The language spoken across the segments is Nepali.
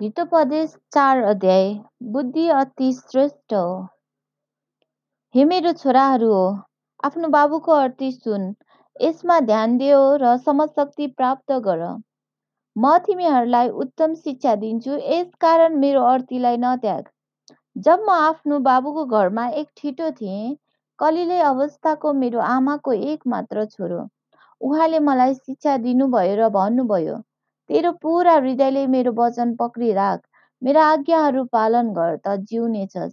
हितोपदेश चार अध्याय बुद्धि अति श्रेष्ठ हो हे मेरो छोराहरू हो आफ्नो बाबुको अर्थी सुन यसमा ध्यान दियो र समशक्ति प्राप्त गर म तिमीहरूलाई उत्तम शिक्षा दिन्छु यस कारण मेरो अर्थीलाई नत्याग जब म आफ्नो बाबुको घरमा एक ठिटो थिएँ कलिलै अवस्थाको मेरो आमाको एक मात्र छोरो उहाँले मलाई शिक्षा दिनुभयो र भन्नुभयो तेरो पुरा हृदयले मेरो वचन पक्रिराख मेरा आज्ञाहरू पालन गर त जिउनेछस्।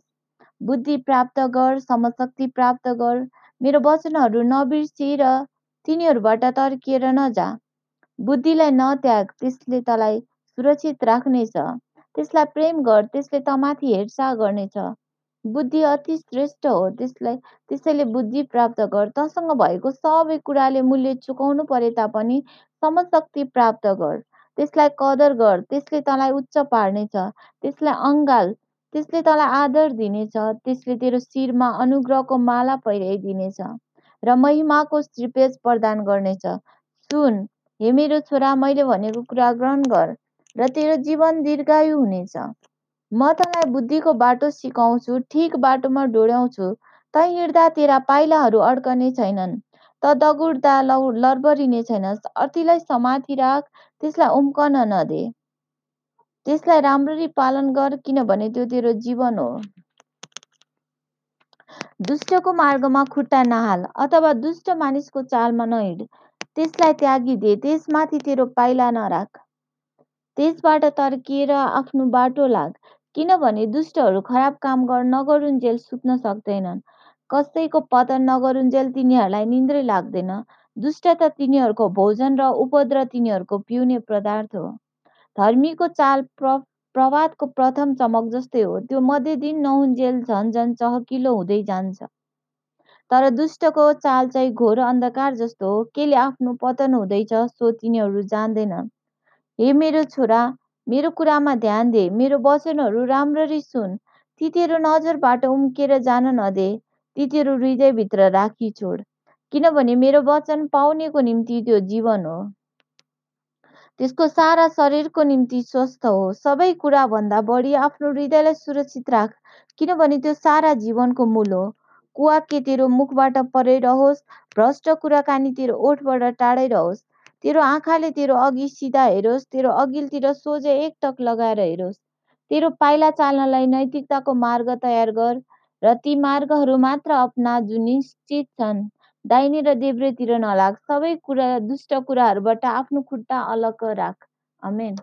बुद्धि प्राप्त गर समशक्ति प्राप्त गर। मेरो वचनहरू नबिर्सी र तिनीहरूबाट तर्किएर नजा। बुद्धिलाई नत्याग त्यसले तँलाई सुरक्षित राख्नेछ। त्यसलाई प्रेम गर त्यसले तमाथि हेरचाह गर्नेछ। बुद्धि अति श्रेष्ठ हो त्यसलाई त्यसैले बुद्धि प्राप्त गर। तँसँग भएको सबै कुराले मूल्य चुकाउनु परे तापनि समशक्ति प्राप्त गर। त्यसलाई कदर गर त्यसले तँलाई उच्च पार्नेछ त्यसलाई अँगाल त्यसले तँलाई आदर दिनेछ त्यसले तेरो शिरमा अनुग्रहको माला पहिराइदिनेछ र महिमाको श्रीपेज प्रदान गर्नेछ। सुन हे मेरो छोरा मैले भनेको कुरा ग्रहण गर र तेरो जीवन दीर्घायु हुनेछ। म तँलाई बुद्धिको बाटो सिकाउँछु ठिक बाटोमा डोर्याउँछु तँ हिँड्दा तेरा पाइलाहरू अड्कने छैनन्। त दगुर्दा लरबरिने छैनस्। अर्थीलाई समाति राख त्यसलाई उम्कन नदे। त्यसलाई राम्ररी पालन गर किनभने त्यो तेरो जीवन हो। दुष्टको मार्गमा खुट्टा नहाल अथवा दुष्ट मानिसको चालमा नहिँड। त्यसलाई त्यागिदे त्यसमाथि तेरो पाइला नराख। त्यसबाट तर्किएर आफ्नो बाटो लाग किनभने दुष्टहरू खराब काम गर्न नगरुन्जेल सुत्न सक्दैनन्। कसैको पतन नगरुन्जेल तिनीहरूलाई निन्द्रै लाग्दैन। दुष्ट त तिनीहरूको भोजन र उपद्र तिनीहरूको पिउने पदार्थ हो। धर्मीको चाल प्र प्रभातको प्रथम चमक जस्तै हो। त्यो मध्य दिन नहुन्जेल झन् झन् चहकिलो हुँदै जान्छ। तर दुष्टको चाल चाहिँ घोर अन्धकार जस्तो हो। केले आफ्नो पतन हुँदैछ सो तिनीहरू जान्दैनन्। हे मेरो छोरा मेरो कुरामा ध्यान दे। मेरो वचनहरू राम्ररी सुन। ती तेरो नजरबाट उम्केर जान नदे। ती तेरो हृदयभित्र राखी छोड। किनभने मेरो वचन पाउनेको निम्ति त्यो जीवन हो। त्यसको सारा शरीरको निम्ति स्वस्थ हो। सबै कुराभन्दा बढी आफ्नो हृदयलाई सुरक्षित राख किनभने त्यो सारा जीवनको मूल हो। कुवा के तेरो मुखबाट परै रहोस् भ्रष्ट कुराकानी तेरो ओठबाट टाढै रहोस्। तेरो आँखाले तेरो अघि सिधा हेरोस् तेरो अघिल्तिर सोझै एकटक लगाएर हेरोस्। तेरो पाइला चाल्नलाई नैतिकताको मार्ग तयार गर। र ती मार्गहरू मात्र अपना जुन निश्चित छन्। दाहिने र देब्रेतिर नलाग। सबै कुरा दुष्ट कुराहरूबाट आफ्नो खुट्टा अलग राख। अमेन